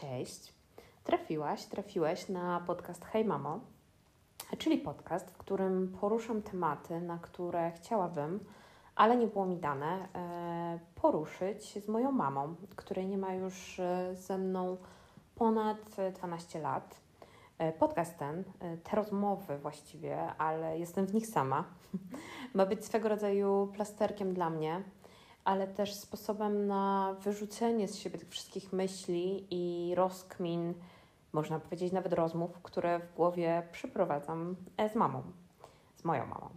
Cześć. Trafiłaś, trafiłeś na podcast Hej Mamo, czyli podcast, w którym poruszam tematy, na które chciałabym, ale nie było mi dane, e, poruszyć z moją mamą, której nie ma już e, ze mną ponad 12 lat. E, podcast ten, te rozmowy właściwie, ale jestem w nich sama, ma być swego rodzaju plasterkiem dla mnie, ale też sposobem na wyrzucenie z siebie tych wszystkich myśli i rozkmin, można powiedzieć nawet rozmów, które w głowie przeprowadzam z mamą, z moją mamą.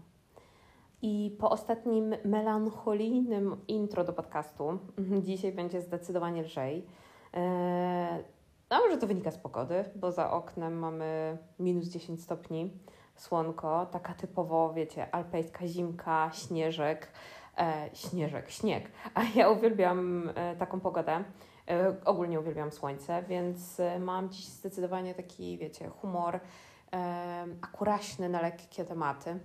I po ostatnim melancholijnym intro do podcastu, dzisiaj będzie zdecydowanie lżej. A może to wynika z pogody, bo za oknem mamy minus 10 stopni, słonko, taka typowo, wiecie, alpejska zimka, śnieżek e, śnieżek, śnieg. A ja uwielbiam e, taką pogodę. E, ogólnie uwielbiam słońce, więc e, mam dziś zdecydowanie taki, wiecie, humor e, akuraśny na lekkie tematy.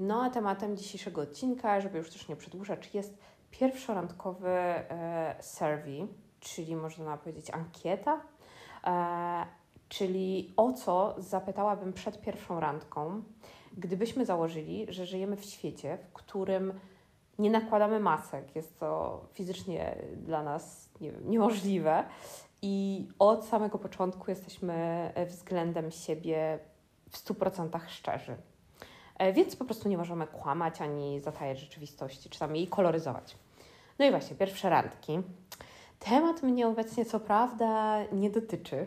No a tematem dzisiejszego odcinka, żeby już też nie przedłużać, jest pierwszorandkowy e, survey, czyli można powiedzieć ankieta, e, czyli o co zapytałabym przed pierwszą randką, gdybyśmy założyli, że żyjemy w świecie, w którym nie nakładamy masek. Jest to fizycznie dla nas nie wiem, niemożliwe. I od samego początku jesteśmy względem siebie w 100% szczerzy. E, więc po prostu nie możemy kłamać ani zatajać rzeczywistości, czy tam jej koloryzować. No i właśnie, pierwsze randki. Temat mnie obecnie, co prawda, nie dotyczy,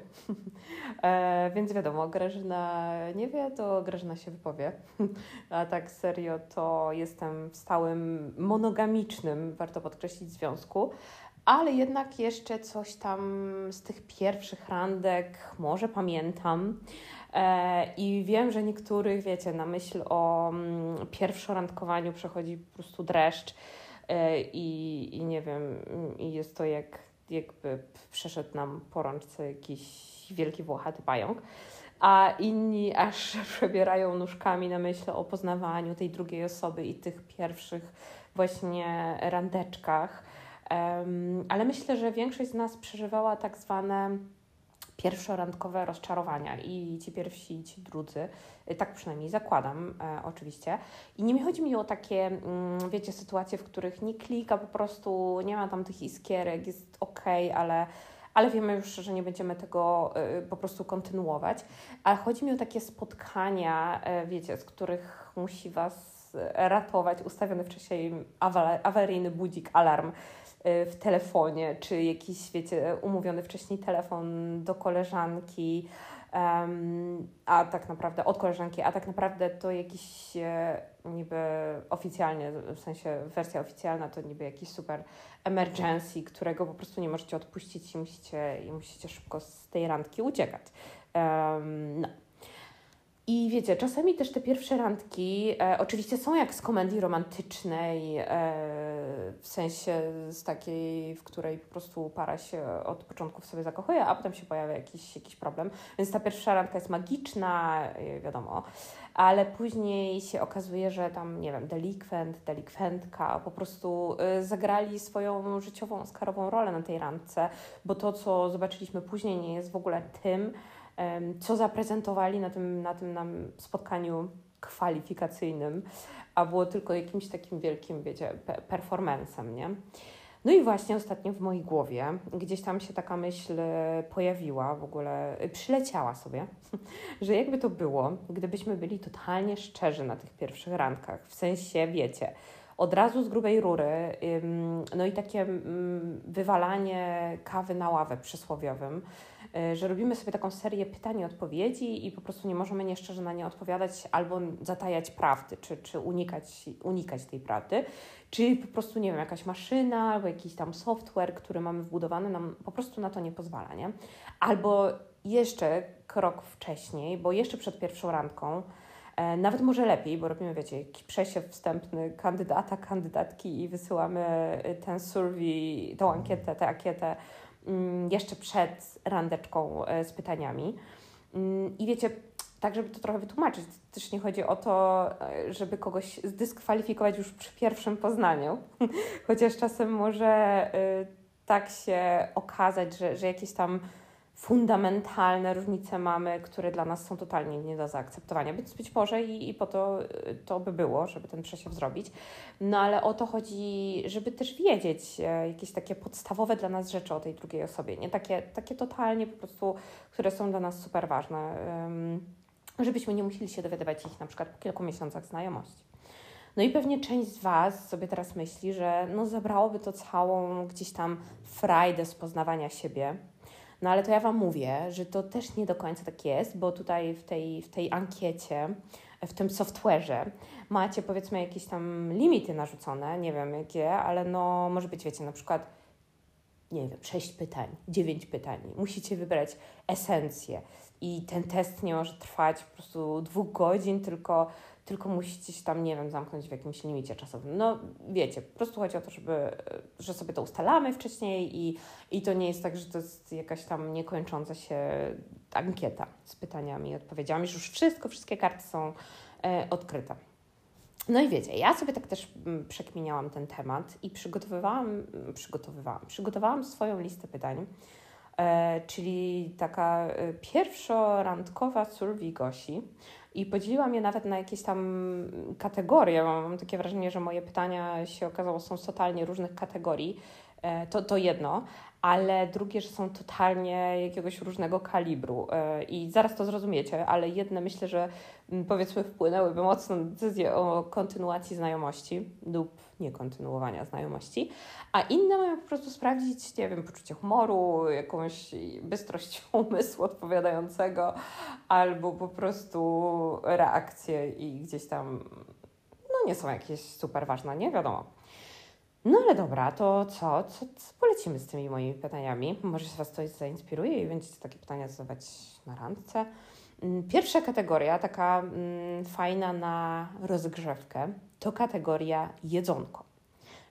e, więc wiadomo, Grażyna nie wie, to Grażyna się wypowie. A tak serio, to jestem w stałym monogamicznym, warto podkreślić, związku, ale jednak jeszcze coś tam z tych pierwszych randek może pamiętam. E, I wiem, że niektórych, wiecie, na myśl o mm, pierwszorandkowaniu przechodzi po prostu dreszcz i, i nie wiem, i jest to jak jakby przeszedł nam po rączce jakiś wielki włochaty pająk, a inni aż przebierają nóżkami na myśl o poznawaniu tej drugiej osoby i tych pierwszych właśnie randeczkach. Um, ale myślę, że większość z nas przeżywała tak zwane pierwszorandkowe rozczarowania i ci pierwsi, i ci drudzy. Y, tak przynajmniej zakładam, e, oczywiście. I nie chodzi mi o takie, mm, wiecie, sytuacje, w których nie klika, po prostu nie ma tam tych iskierek, jest ok, ale ale wiemy już, że nie będziemy tego y, po prostu kontynuować. Ale chodzi mi o takie spotkania, y, wiecie, z których musi Was ratować ustawiony wcześniej awaryjny budzik, alarm w telefonie, czy jakiś, wiecie, umówiony wcześniej telefon do koleżanki, a tak naprawdę od koleżanki, a tak naprawdę to jakiś e, niby oficjalnie, w sensie wersja oficjalna to niby jakiś super emergency, którego po prostu nie możecie odpuścić i musicie, i musicie szybko z tej randki uciekać. No. I wiecie, czasami też te pierwsze randki e, oczywiście są jak z komedii romantycznej, e, w sensie z takiej, w której po prostu para się od początku w sobie zakochuje, a potem się pojawia jakiś, jakiś problem. Więc ta pierwsza randka jest magiczna, e, wiadomo, ale później się okazuje, że tam, nie wiem, delikwent, delikwentka po prostu e, zagrali swoją życiową, oskarową rolę na tej randce, bo to, co zobaczyliśmy później, nie jest w ogóle tym, co zaprezentowali na tym, na tym nam spotkaniu kwalifikacyjnym, a było tylko jakimś takim wielkim, wiecie, performancem, nie? No i właśnie ostatnio w mojej głowie gdzieś tam się taka myśl pojawiła, w ogóle przyleciała sobie, że jakby to było, gdybyśmy byli totalnie szczerzy na tych pierwszych randkach, w sensie, wiecie, od razu z grubej rury, no i takie wywalanie kawy na ławę przysłowiowym, y, że robimy sobie taką serię pytań i odpowiedzi i po prostu nie możemy nieszczerze na nie odpowiadać albo zatajać prawdy, czy, czy unikać, unikać tej prawdy, czy po prostu, nie wiem, jakaś maszyna albo jakiś tam software, który mamy wbudowany, nam po prostu na to nie pozwala, nie? Albo jeszcze krok wcześniej, bo jeszcze przed pierwszą randką nawet może lepiej, bo robimy, wiecie, przesiew wstępny kandydata, kandydatki i wysyłamy y, ten survey, tą ankietę, tę ankietę mm, jeszcze przed randeczką e, z pytaniami. Mm, I wiecie, tak żeby to trochę wytłumaczyć, też nie chodzi o to, e, żeby kogoś zdyskwalifikować już przy pierwszym poznaniu, chociaż czasem może tak się okazać, że, że jakieś tam fundamentalne różnice mamy, które dla nas są totalnie nie do zaakceptowania. Więc być może i, i po to to by było, żeby ten przesiew zrobić. No ale o to chodzi, żeby też wiedzieć e, jakieś takie podstawowe dla nas rzeczy o tej drugiej osobie. Nie takie, takie totalnie po prostu, które są dla nas super ważne. Żebyśmy nie musieli się dowiadywać ich na przykład po kilku miesiącach znajomości. No i pewnie część z Was sobie teraz myśli, że no zabrałoby to całą gdzieś tam frajdę z poznawania siebie, no ale to ja Wam mówię, że to też nie do końca tak jest, bo tutaj w tej, w tej ankiecie, w tym software'ze macie powiedzmy jakieś tam limity narzucone, nie wiem jakie, ale no może być, wiecie, na przykład nie wiem, sześć pytań, dziewięć pytań. Musicie wybrać esencję i ten test nie może trwać po prostu dwóch godzin, tylko tylko musicie się tam, nie wiem, zamknąć w jakimś limicie czasowym. No wiecie, po prostu chodzi o to, żeby, że sobie to ustalamy wcześniej i, i to nie jest tak, że to jest jakaś tam niekończąca się ankieta z pytaniami i odpowiedziami, że już wszystko, wszystkie karty są e, odkryte. No i wiecie, ja sobie tak też mm, przekminiałam ten temat i przygotowywałam, przygotowywałam, przygotowałam swoją listę pytań, e, czyli taka e, pierwszorandkowa survey Gosi, i podzieliłam je nawet na jakieś tam kategorie. Mam takie wrażenie, że moje pytania się okazało są z totalnie różnych kategorii. E, to, to jedno, ale drugie, że są totalnie jakiegoś różnego kalibru. E, I zaraz to zrozumiecie, ale jedne myślę, że mm, powiedzmy wpłynęłyby mocno na decyzję o kontynuacji znajomości lub niekontynuowania znajomości, a inne mają po prostu sprawdzić, nie wiem, poczucie humoru, jakąś bystrość umysłu odpowiadającego, albo po prostu reakcje i gdzieś tam, no nie są jakieś super ważne, nie wiadomo. No ale dobra, to co? co? Co polecimy z tymi moimi pytaniami? Może Was coś zainspiruje i będziecie takie pytania zadawać na randce. Mm, pierwsza kategoria, taka mm, fajna na rozgrzewkę, to kategoria jedzonko,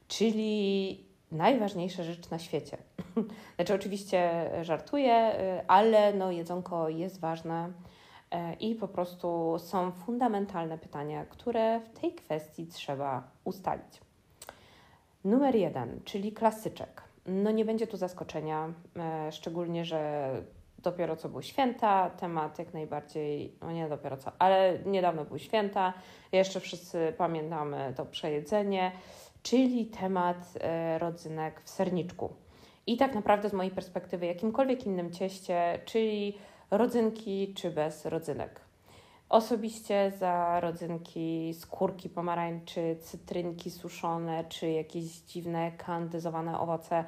czyli najważniejsza rzecz na świecie. znaczy, oczywiście żartuję, y, ale no, jedzonko jest ważne y, i po prostu są fundamentalne pytania, które w tej kwestii trzeba ustalić. Numer jeden, czyli klasyczek. No nie będzie tu zaskoczenia, e, szczególnie, że dopiero co były święta, temat jak najbardziej, no nie dopiero co, ale niedawno były święta, jeszcze wszyscy pamiętamy to przejedzenie, czyli temat e, rodzynek w serniczku. I tak naprawdę z mojej perspektywy jakimkolwiek innym cieście, czyli rodzynki czy bez rodzynek. Osobiście za rodzynki skórki pomarańczy, cytrynki suszone czy jakieś dziwne kandyzowane owoce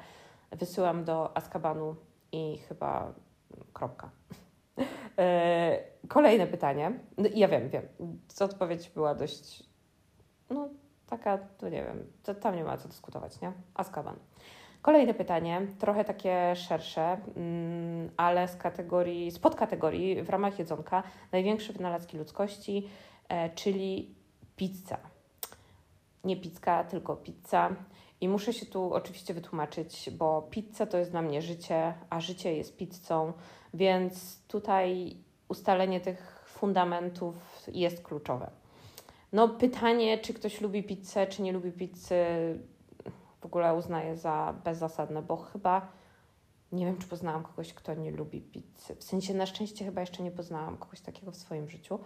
wysyłam do Azkabanu i chyba kropka. E, kolejne pytanie. No, ja wiem, wiem. Odpowiedź była dość, no taka, to nie wiem, to, tam nie ma co dyskutować, nie? Azkaban. Kolejne pytanie, trochę takie szersze, mm, ale z kategorii, z podkategorii w ramach jedzonka największe wynalazki ludzkości, e, czyli pizza. Nie pizza, tylko pizza. I muszę się tu oczywiście wytłumaczyć, bo pizza to jest dla mnie życie, a życie jest pizzą, więc tutaj ustalenie tych fundamentów jest kluczowe. No, pytanie, czy ktoś lubi pizzę, czy nie lubi pizzy, w ogóle uznaję za bezzasadne, bo chyba nie wiem, czy poznałam kogoś, kto nie lubi pizzy. W sensie na szczęście chyba jeszcze nie poznałam kogoś takiego w swoim życiu.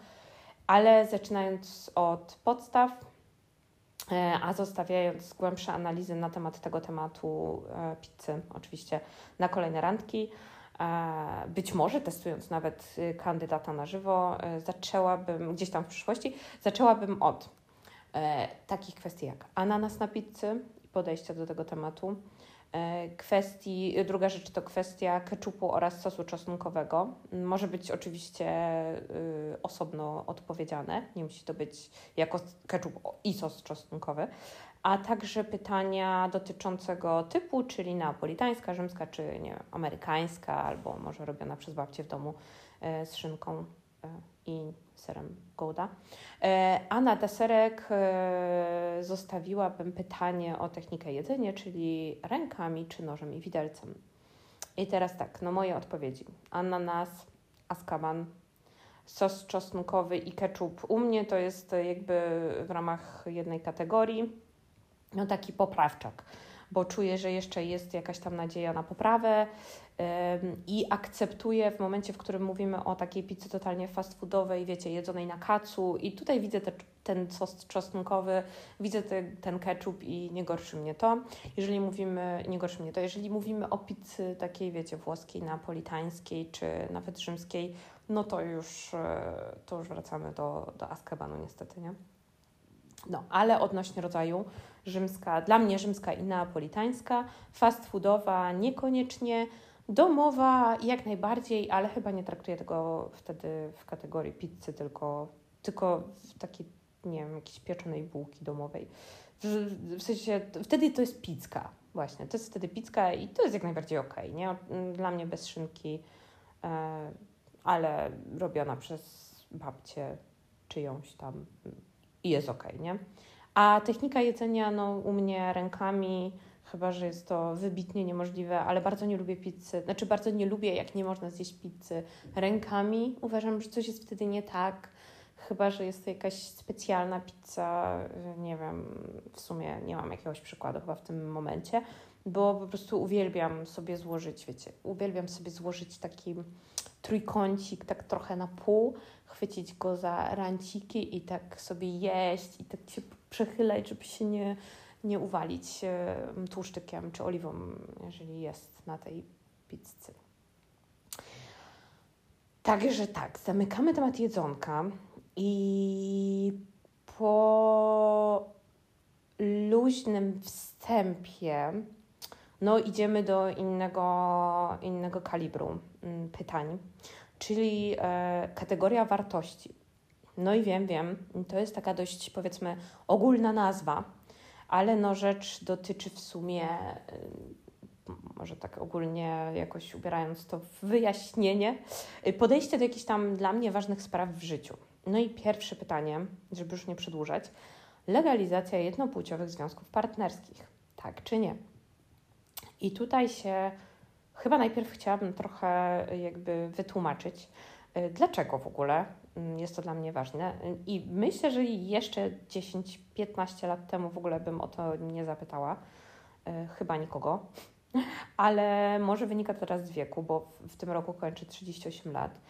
Ale zaczynając od podstaw, e, a zostawiając głębsze analizy na temat tego tematu e, pizzy, oczywiście na kolejne randki, e, być może testując nawet kandydata na żywo, zaczęłabym gdzieś tam w przyszłości, zaczęłabym od takich kwestii jak ananas na pizzy, podejścia do tego tematu. E, kwestii, druga rzecz to kwestia keczupu oraz sosu czosnkowego. Może być oczywiście y, osobno odpowiedziane, nie musi to być jako keczup i sos czosnkowy, a także pytania dotyczącego typu, czyli neapolitańska, rzymska czy nie amerykańska, albo może robiona przez babcię w domu e, z szynką i serem Gouda. E, a na deserek e, zostawiłabym pytanie o technikę jedzenia, czyli rękami czy nożem i widelcem. I teraz tak, no moje odpowiedzi. Ananas, askaban, sos czosnkowy i ketchup. U mnie to jest jakby w ramach jednej kategorii, no taki poprawczak bo czuję, że jeszcze jest jakaś tam nadzieja na poprawę i akceptuję w momencie, w którym mówimy o takiej pizzy totalnie fast foodowej, wiecie, jedzonej na kacu i tutaj widzę te, ten sos czosnkowy, widzę te, ten ketchup i nie gorszy mnie to. Jeżeli mówimy, nie gorszy mnie to, jeżeli mówimy o pizzy takiej, wiecie, włoskiej, napolitańskiej czy nawet rzymskiej, no to już, e, to już wracamy do, do Azkabanu niestety, nie? No, ale odnośnie rodzaju rzymska, dla mnie rzymska i neapolitańska, fast foodowa niekoniecznie, domowa jak najbardziej, ale chyba nie traktuję tego wtedy w kategorii pizzy, tylko, tylko w takiej, nie wiem, jakiejś pieczonej bułki domowej. W, sensie, wtedy to jest pizka, właśnie, to jest wtedy pizka i to jest jak najbardziej okej, okay, nie? Dla mnie bez szynki, e, ale robiona przez babcię czyjąś tam i jest ok, nie? A technika jedzenia, no u mnie rękami, chyba że jest to wybitnie niemożliwe, ale bardzo nie lubię pizzy. Znaczy, bardzo nie lubię, jak nie można zjeść pizzy rękami. Uważam, że coś jest wtedy nie tak. Chyba, że jest to jakaś specjalna pizza, nie wiem, w sumie nie mam jakiegoś przykładu chyba w tym momencie, bo po prostu uwielbiam sobie złożyć, wiecie, uwielbiam sobie złożyć taki trójkącik tak trochę na pół, chwycić go za ranciki i tak sobie jeść i tak się przechylać, żeby się nie, nie uwalić tłuszczykiem czy oliwą, jeżeli jest na tej pizzy. Także tak, zamykamy temat jedzonka i po luźnym wstępie no idziemy do innego, innego kalibru mm, pytań, czyli e, kategoria wartości. No i wiem, wiem, to jest taka dość powiedzmy ogólna nazwa, ale no rzecz dotyczy w sumie, e, może tak ogólnie jakoś ubierając to w wyjaśnienie, e, podejście do jakichś tam dla mnie ważnych spraw w życiu. No i pierwsze pytanie, żeby już nie przedłużać, legalizacja jednopłciowych związków partnerskich, tak czy nie? I tutaj się chyba najpierw chciałabym trochę jakby wytłumaczyć, y, dlaczego w ogóle jest to dla mnie ważne. I myślę, że jeszcze 10-15 lat temu w ogóle bym o to nie zapytała, y, chyba nikogo. Ale może wynika to teraz z wieku, bo w tym roku kończę 38 lat.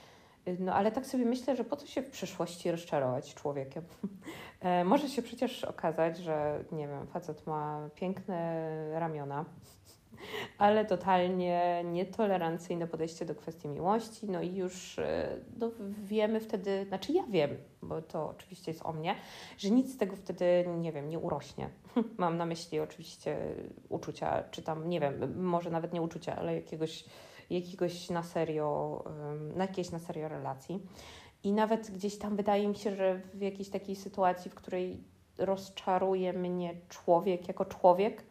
Y, no ale tak sobie myślę, że po co się w przyszłości rozczarować człowiekiem? E, może się przecież okazać, że nie wiem, facet ma piękne ramiona, ale totalnie nietolerancyjne podejście do kwestii miłości. No i już e, no, wiemy wtedy, znaczy ja wiem, bo to oczywiście jest o mnie, że nic z tego wtedy, nie wiem, nie urośnie. Mam na myśli oczywiście uczucia, czy tam, nie wiem, może nawet nie uczucia, ale jakiegoś, jakiegoś na serio, na jakiejś na serio relacji. I nawet gdzieś tam wydaje mi się, że w jakiejś takiej sytuacji, w której rozczaruje mnie człowiek jako człowiek,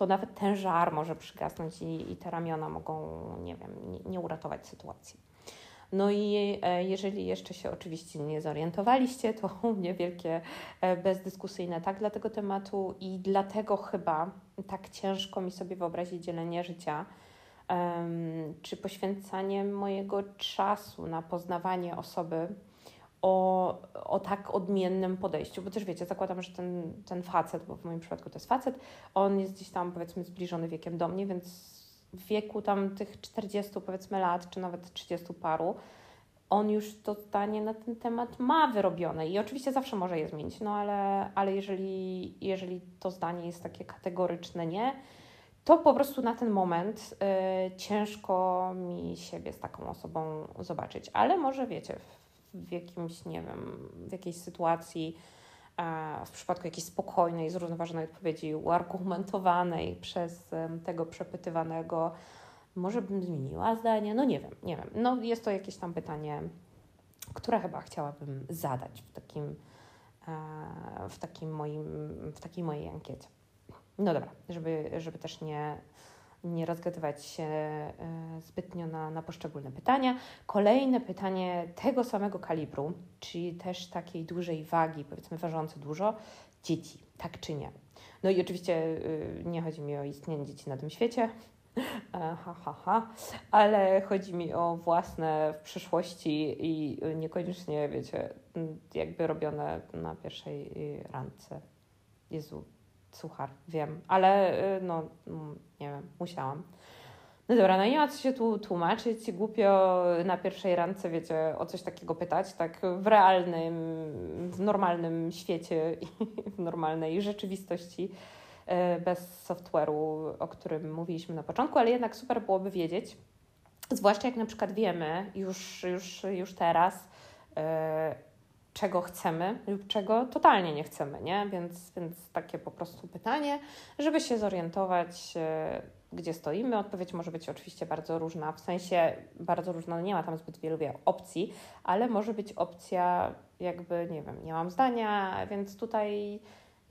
to nawet ten żar może przygasnąć i, i te ramiona mogą, nie wiem, nie, nie uratować sytuacji. No i e, jeżeli jeszcze się oczywiście nie zorientowaliście, to u mnie wielkie e, bezdyskusyjne tak dla tego tematu i dlatego chyba tak ciężko mi sobie wyobrazić dzielenie życia czy poświęcanie mojego czasu na poznawanie osoby, o, o tak odmiennym podejściu, bo też wiecie, zakładam, że ten, ten facet, bo w moim przypadku to jest facet, on jest gdzieś tam powiedzmy zbliżony wiekiem do mnie, więc w wieku tam tych 40 powiedzmy lat, czy nawet 30 paru, on już to zdanie na ten temat ma wyrobione. I oczywiście zawsze może je zmienić, no ale, ale jeżeli, jeżeli to zdanie jest takie kategoryczne nie, to po prostu na ten moment y, ciężko mi siebie z taką osobą zobaczyć, ale może wiecie, w jakimś, nie wiem, w jakiejś sytuacji, w przypadku jakiejś spokojnej, zrównoważonej odpowiedzi, uargumentowanej przez tego przepytywanego, może bym zmieniła zdanie? No nie wiem, nie wiem. No jest to jakieś tam pytanie, które chyba chciałabym zadać w takim, w takim moim, w takiej mojej ankiecie. No dobra, żeby, żeby też nie nie rozgadywać się e, zbytnio na, na poszczególne pytania. Kolejne pytanie tego samego kalibru, czyli też takiej dużej wagi, powiedzmy ważące dużo, dzieci, tak czy nie? No i oczywiście y, nie chodzi mi o istnienie dzieci na tym świecie, e, ha, ha, ha, ale chodzi mi o własne w przyszłości i niekoniecznie, wiecie, jakby robione na pierwszej randce. Jezu, suchar, wiem, ale y, no, mm, nie wiem, musiałam. No dobra, no nie ma co się tu tłumaczyć, głupio na pierwszej randce, wiecie, o coś takiego pytać, tak w realnym, w normalnym świecie i w normalnej rzeczywistości, y, bez software'u, o którym mówiliśmy na początku, ale jednak super byłoby wiedzieć, zwłaszcza jak na przykład wiemy już, już, już teraz, y, czego chcemy lub czego totalnie nie chcemy, nie? Więc, więc takie po prostu pytanie, żeby się zorientować, e, gdzie stoimy. Odpowiedź może być oczywiście bardzo różna, w sensie bardzo różna, no nie ma tam zbyt wielu opcji, ale może być opcja jakby, nie wiem, nie mam zdania, więc tutaj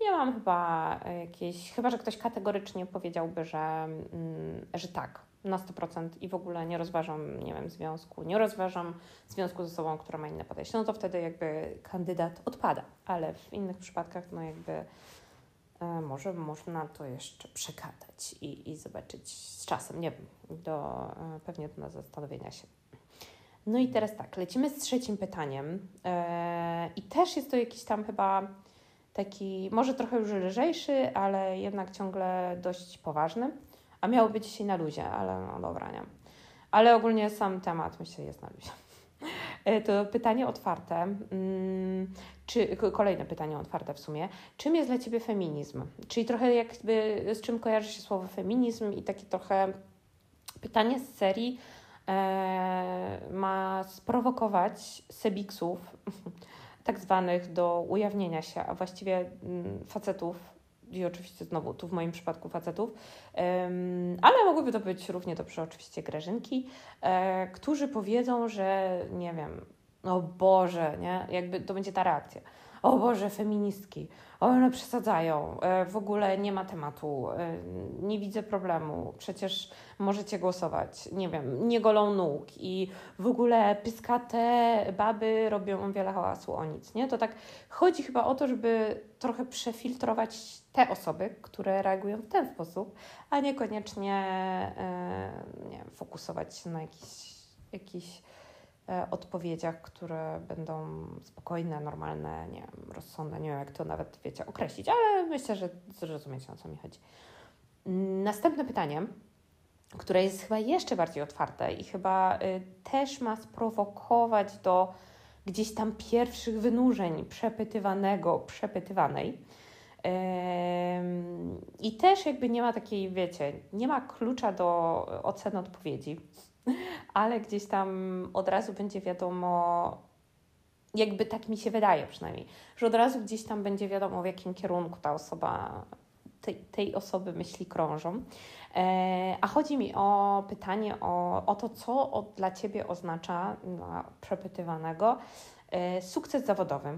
nie mam chyba jakiejś, chyba że ktoś kategorycznie powiedziałby, że, mm, że tak, na 100% i w ogóle nie rozważam, nie wiem, związku, nie rozważam związku ze sobą, która ma inne podejście, no to wtedy jakby kandydat odpada, ale w innych przypadkach no jakby e, może można to jeszcze przekazać i, i zobaczyć z czasem, nie wiem, do, e, pewnie do zastanowienia się. No i teraz tak, lecimy z trzecim pytaniem. E, i też jest to jakiś tam chyba taki, może trochę już lżejszy, ale jednak ciągle dość poważny a miało być dzisiaj na luzie, ale no dobra, nie. Ale ogólnie sam temat myślę jest na luzie. E, to pytanie otwarte, mm, czy kolejne pytanie otwarte w sumie. Czym jest dla Ciebie feminizm? Czyli trochę jakby z czym kojarzy się słowo feminizm i takie trochę pytanie z serii e, ma sprowokować sebiksów, tak zwanych, do ujawnienia się, a właściwie mm, facetów i oczywiście znowu tu w moim przypadku facetów, ale mogłyby to być równie dobrze oczywiście grażynki, e, którzy powiedzą, że nie wiem, o Boże, nie? Jakby to będzie ta reakcja o Boże, feministki, one przesadzają, e, w ogóle nie ma tematu, e, nie widzę problemu, przecież możecie głosować, nie wiem, nie golą nóg. I w ogóle pyskate baby robią wiele hałasu o nic, nie? To tak chodzi chyba o to, żeby trochę przefiltrować te osoby, które reagują w ten sposób, a niekoniecznie e, nie fokusować się na jakiś, jakiś odpowiedziach, które będą spokojne, normalne, nie wiem, rozsądne, nie wiem jak to nawet, wiecie, określić, ale myślę, że zrozumiecie o co mi chodzi. Następne pytanie, które jest chyba jeszcze bardziej otwarte i chyba y, też ma sprowokować do gdzieś tam pierwszych wynurzeń przepytywanego, przepytywanej. I też jakby nie ma takiej, wiecie, nie ma klucza do oceny odpowiedzi ale gdzieś tam od razu będzie wiadomo, jakby tak mi się wydaje przynajmniej, że od razu gdzieś tam będzie wiadomo, w jakim kierunku ta osoba, tej, tej osoby myśli krążą. E, a chodzi mi o pytanie o, o to, co od, dla Ciebie oznacza dla przepytywanego e, sukces zawodowy.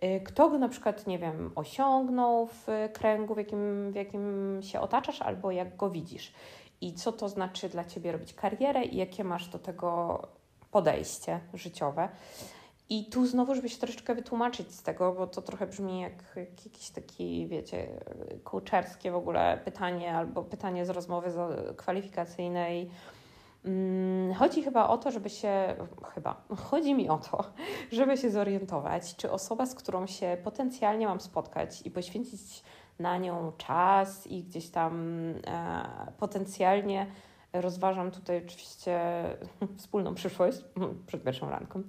E, kto go na przykład, nie wiem, osiągnął w kręgu, w jakim, w jakim się otaczasz, albo jak go widzisz i co to znaczy dla Ciebie robić karierę i jakie masz do tego podejście życiowe. I tu znowu, żeby się troszeczkę wytłumaczyć z tego, bo to trochę brzmi jak, jak jakiś taki, wiecie, kółczerskie w ogóle pytanie albo pytanie z rozmowy kwalifikacyjnej. Mm, chodzi chyba o to, żeby się, chyba, chodzi mi o to, żeby się zorientować, czy osoba, z którą się potencjalnie mam spotkać i poświęcić na nią czas i gdzieś tam e, potencjalnie rozważam tutaj oczywiście wspólną przyszłość przed pierwszą ranką.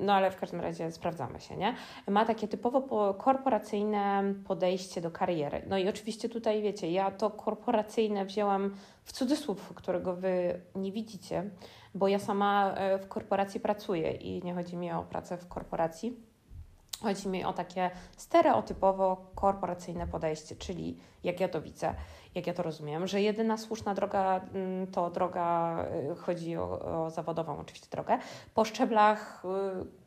No ale w każdym razie sprawdzamy się, nie? Ma takie typowo korporacyjne podejście do kariery. No i oczywiście tutaj wiecie, ja to korporacyjne wzięłam w cudzysłów, którego wy nie widzicie, bo ja sama e, w korporacji pracuję i nie chodzi mi o pracę w korporacji Chodzi mi o takie stereotypowo korporacyjne podejście, czyli jak ja to widzę, jak ja to rozumiem, że jedyna słuszna droga mm, to droga, y, chodzi o, o zawodową oczywiście drogę, po szczeblach y,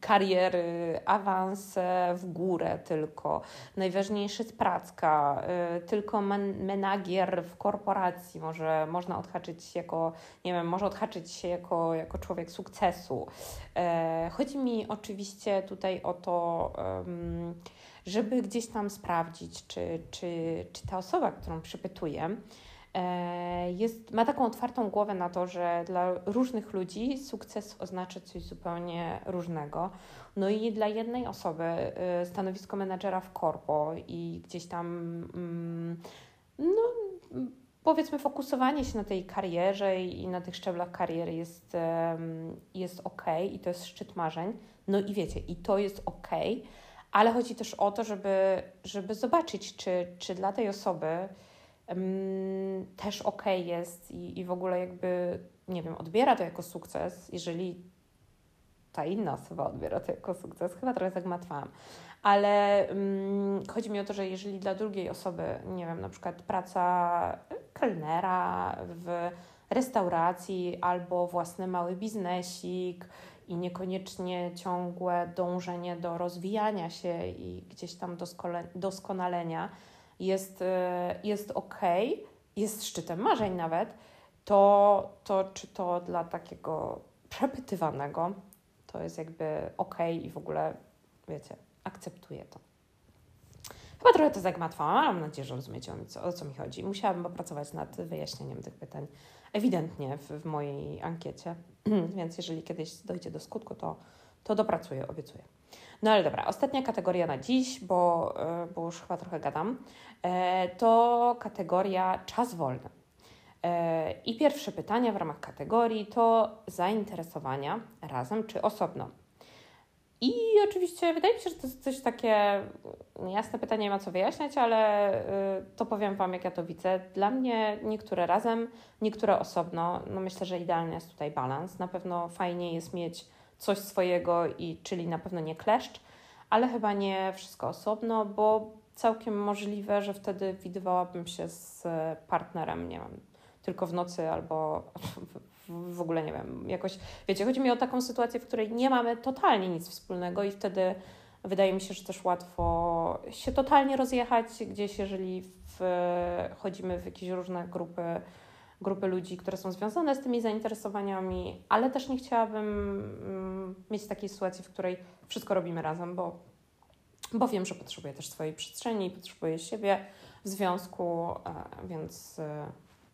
kariery, awanse w górę tylko. Najważniejszy jest pracka, y, tylko men menagier w korporacji może można odhaczyć jako, nie wiem, może odhaczyć się jako, jako człowiek sukcesu. E, chodzi mi oczywiście tutaj o to, żeby gdzieś tam sprawdzić, czy, czy, czy ta osoba, którą przypytuję, jest, ma taką otwartą głowę na to, że dla różnych ludzi sukces oznacza coś zupełnie różnego. No i dla jednej osoby e, stanowisko menedżera w korpo i gdzieś tam mm, no, powiedzmy fokusowanie się na tej karierze i na tych szczeblach kariery jest, jest ok i to jest szczyt marzeń. No i wiecie, i to jest ok, ale chodzi też o to, żeby, żeby zobaczyć, czy, czy dla tej osoby też ok jest i, i w ogóle jakby, nie wiem, odbiera to jako sukces, jeżeli ta inna osoba odbiera to jako sukces. Chyba trochę zagmatwałam. Ale um, chodzi mi o to, że jeżeli dla drugiej osoby, nie wiem, na przykład praca kelnera w restauracji albo własny mały biznesik i niekoniecznie ciągłe dążenie do rozwijania się i gdzieś tam doskonalenia jest, e, jest ok, jest szczytem marzeń nawet, to, to czy to dla takiego przepytywanego to jest jakby ok i w ogóle, wiecie, akceptuję to. Chyba trochę to zagmatwałam, ale mam nadzieję, że rozumiecie o co mi chodzi. Musiałabym popracować nad wyjaśnieniem tych pytań ewidentnie w, w mojej ankiecie, więc jeżeli kiedyś dojdzie do skutku, to, to dopracuję, obiecuję. No ale dobra, ostatnia kategoria na dziś, bo, e, bo już chyba trochę gadam, e, to kategoria czas wolny. E, I pierwsze pytanie w ramach kategorii to zainteresowania razem czy osobno. I oczywiście wydaje mi się, że to jest coś takie jasne pytanie, nie ma co wyjaśniać, ale to powiem Wam, jak ja to widzę. Dla mnie niektóre razem, niektóre osobno. No myślę, że idealny jest tutaj balans. Na pewno fajnie jest mieć coś swojego, i, czyli na pewno nie kleszcz, ale chyba nie wszystko osobno, bo całkiem możliwe, że wtedy widywałabym się z partnerem, nie wiem, tylko w nocy albo w ogóle nie wiem, jakoś, wiecie, chodzi mi o taką sytuację, w której nie mamy totalnie nic wspólnego i wtedy wydaje mi się, że też łatwo się totalnie rozjechać gdzieś, jeżeli w, chodzimy w jakieś różne grupy, grupy ludzi, które są związane z tymi zainteresowaniami, ale też nie chciałabym mm, mieć takiej sytuacji, w której wszystko robimy razem, bo, bo wiem, że potrzebuję też swojej przestrzeni, potrzebuję siebie w związku, e, więc, e,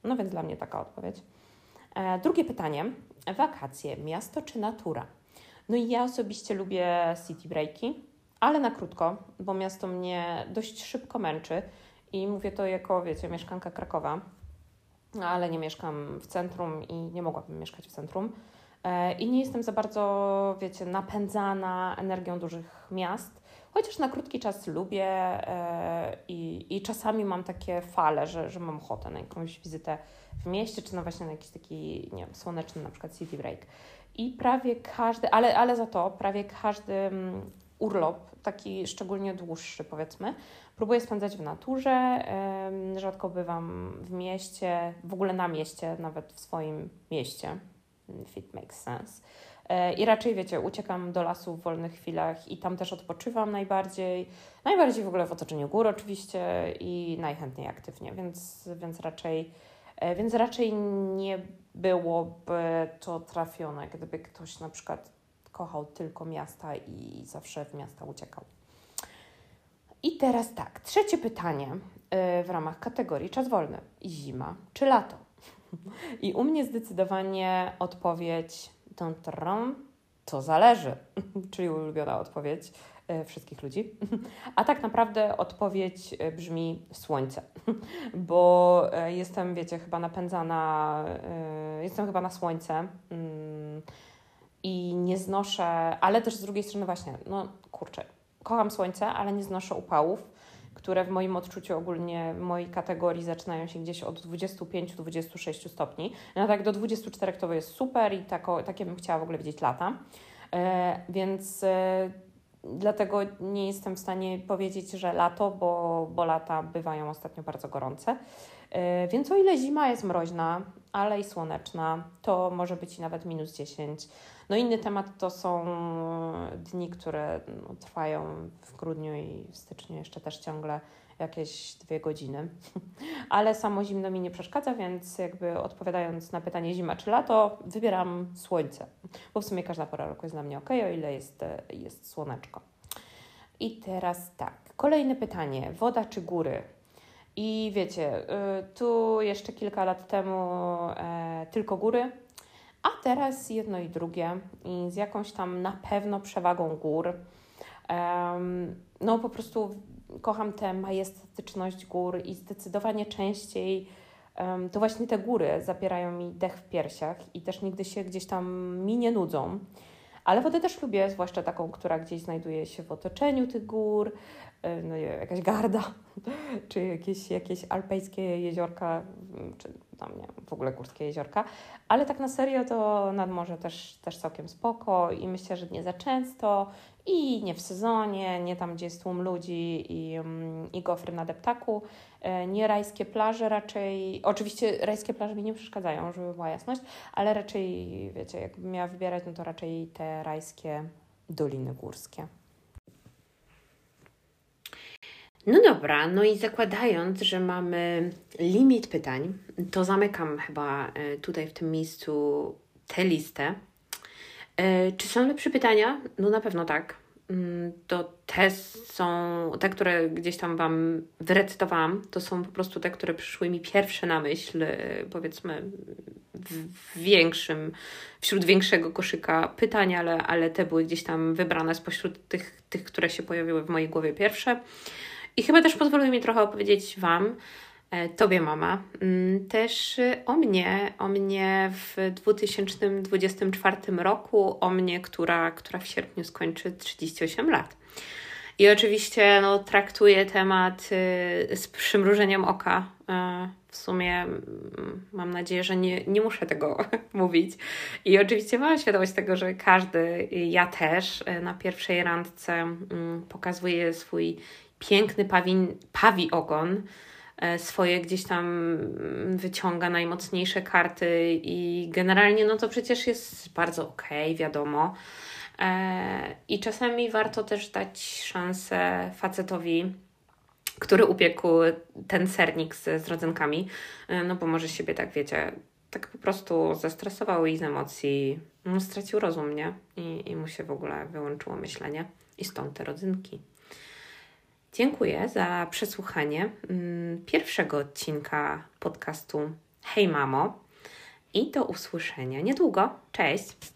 no więc dla mnie taka odpowiedź. E, drugie pytanie. Wakacje, miasto czy natura? No i ja osobiście lubię city breaki, ale na krótko, bo miasto mnie dość szybko męczy i mówię to jako, wiecie, mieszkanka Krakowa, ale nie mieszkam w centrum i nie mogłabym mieszkać w centrum. E, I nie jestem za bardzo, wiecie, napędzana energią dużych miast, chociaż na krótki czas lubię e, i, i czasami mam takie fale, że, że mam ochotę na jakąś wizytę w mieście, czy no właśnie na jakiś taki, nie wiem, słoneczny na przykład city break. I prawie każdy, ale, ale za to prawie każdy mm, urlop, taki szczególnie dłuższy powiedzmy, próbuję spędzać w naturze, rzadko bywam w mieście, w ogóle na mieście, nawet w swoim mieście, if it makes sense. E, I raczej, wiecie, uciekam do lasu w wolnych chwilach i tam też odpoczywam najbardziej. Najbardziej w ogóle w otoczeniu gór oczywiście i najchętniej aktywnie, więc, więc raczej E, więc raczej nie byłoby to trafione, gdyby ktoś na przykład kochał tylko miasta i zawsze w miasta uciekał. I teraz tak, trzecie pytanie e, w ramach kategorii czas wolny. Zima czy lato? I u mnie zdecydowanie odpowiedź to zależy, czyli ulubiona odpowiedź. E, wszystkich ludzi. A tak naprawdę odpowiedź e, brzmi słońce, bo jestem, wiecie, chyba napędzana, jestem chyba na słońce mm, i nie znoszę, ale też z drugiej strony właśnie, no kurczę, kocham słońce, ale nie znoszę upałów, które w moim odczuciu ogólnie w mojej kategorii zaczynają się gdzieś od 25-26 stopni. No tak do 24 to jest super i tako, takie bym chciała w ogóle widzieć lata. E, więc e, Dlatego nie jestem w stanie powiedzieć, że lato, bo, bo lata bywają ostatnio bardzo gorące. Yy, więc o ile zima jest mroźna, ale i słoneczna, to może być nawet minus 10. No inny temat to są dni, które no, trwają w grudniu i w styczniu jeszcze też ciągle jakieś dwie godziny. Ale samo zimno mi nie przeszkadza, więc jakby odpowiadając na pytanie zima czy lato, wybieram słońce, bo w sumie każda pora roku jest dla mnie ok, o ile jest, jest słoneczko. I teraz tak, kolejne pytanie: woda czy góry? I wiecie, y, tu jeszcze kilka lat temu e, tylko góry, a teraz jedno i drugie i z jakąś tam na pewno przewagą gór. No po prostu kocham tę majestatyczność gór i zdecydowanie częściej to właśnie te góry zapierają mi dech w piersiach i też nigdy się gdzieś tam mi nie nudzą. Ale wodę też lubię, zwłaszcza taką, która gdzieś znajduje się w otoczeniu tych gór, e, no, jakaś garda, czy jakieś, jakieś alpejskie jeziorka, czy tam nie w ogóle górskie jeziorka. Ale tak na serio to nad morze też, też całkiem spoko i myślę, że nie za często i nie w sezonie, nie tam, gdzie jest tłum ludzi i, mm, i gofry na deptaku, e, nie rajskie plaże raczej, oczywiście rajskie plaże mi nie przeszkadzają, żeby była jasność, ale raczej, wiecie, jakbym miała wybierać, no to raczej te rajskie doliny górskie. No dobra, no i zakładając, że mamy limit pytań, to zamykam chyba e, tutaj w tym miejscu tę listę. E, czy są lepsze pytania? No na pewno tak. Mm, to te są, te, które gdzieś tam Wam wyrecytowałam, to są po prostu te, które przyszły mi pierwsze na myśl, e, powiedzmy w większym, wśród większego koszyka pytań, ale, ale te były gdzieś tam wybrane spośród tych, tych, które się pojawiły w mojej głowie pierwsze. I chyba też pozwoliły mi trochę opowiedzieć Wam, e, Tobie mama, mm, też o mnie, o mnie w 2024 roku, o mnie, która, która w sierpniu skończy 38 lat. I oczywiście no, traktuję temat y, z przymrużeniem oka. Y, w sumie mm, mam nadzieję, że nie, nie muszę tego mówić. I oczywiście mam świadomość tego, że każdy, ja też, y, na pierwszej randce mm, pokazuje swój piękny pawin, pawi ogon, e, swoje gdzieś tam wyciąga najmocniejsze karty i generalnie no to przecież jest bardzo okej, okay, wiadomo. E, I czasami warto też dać szansę facetowi, który upiekł ten sernik z, z rodzynkami, e, no bo może siebie tak, wiecie, tak po prostu zestresował i z emocji no, stracił rozum, nie? I, I mu się w ogóle wyłączyło myślenie. I stąd te rodzynki. Dziękuję za przesłuchanie mm, pierwszego odcinka podcastu Hej Mamo i do usłyszenia niedługo. Cześć!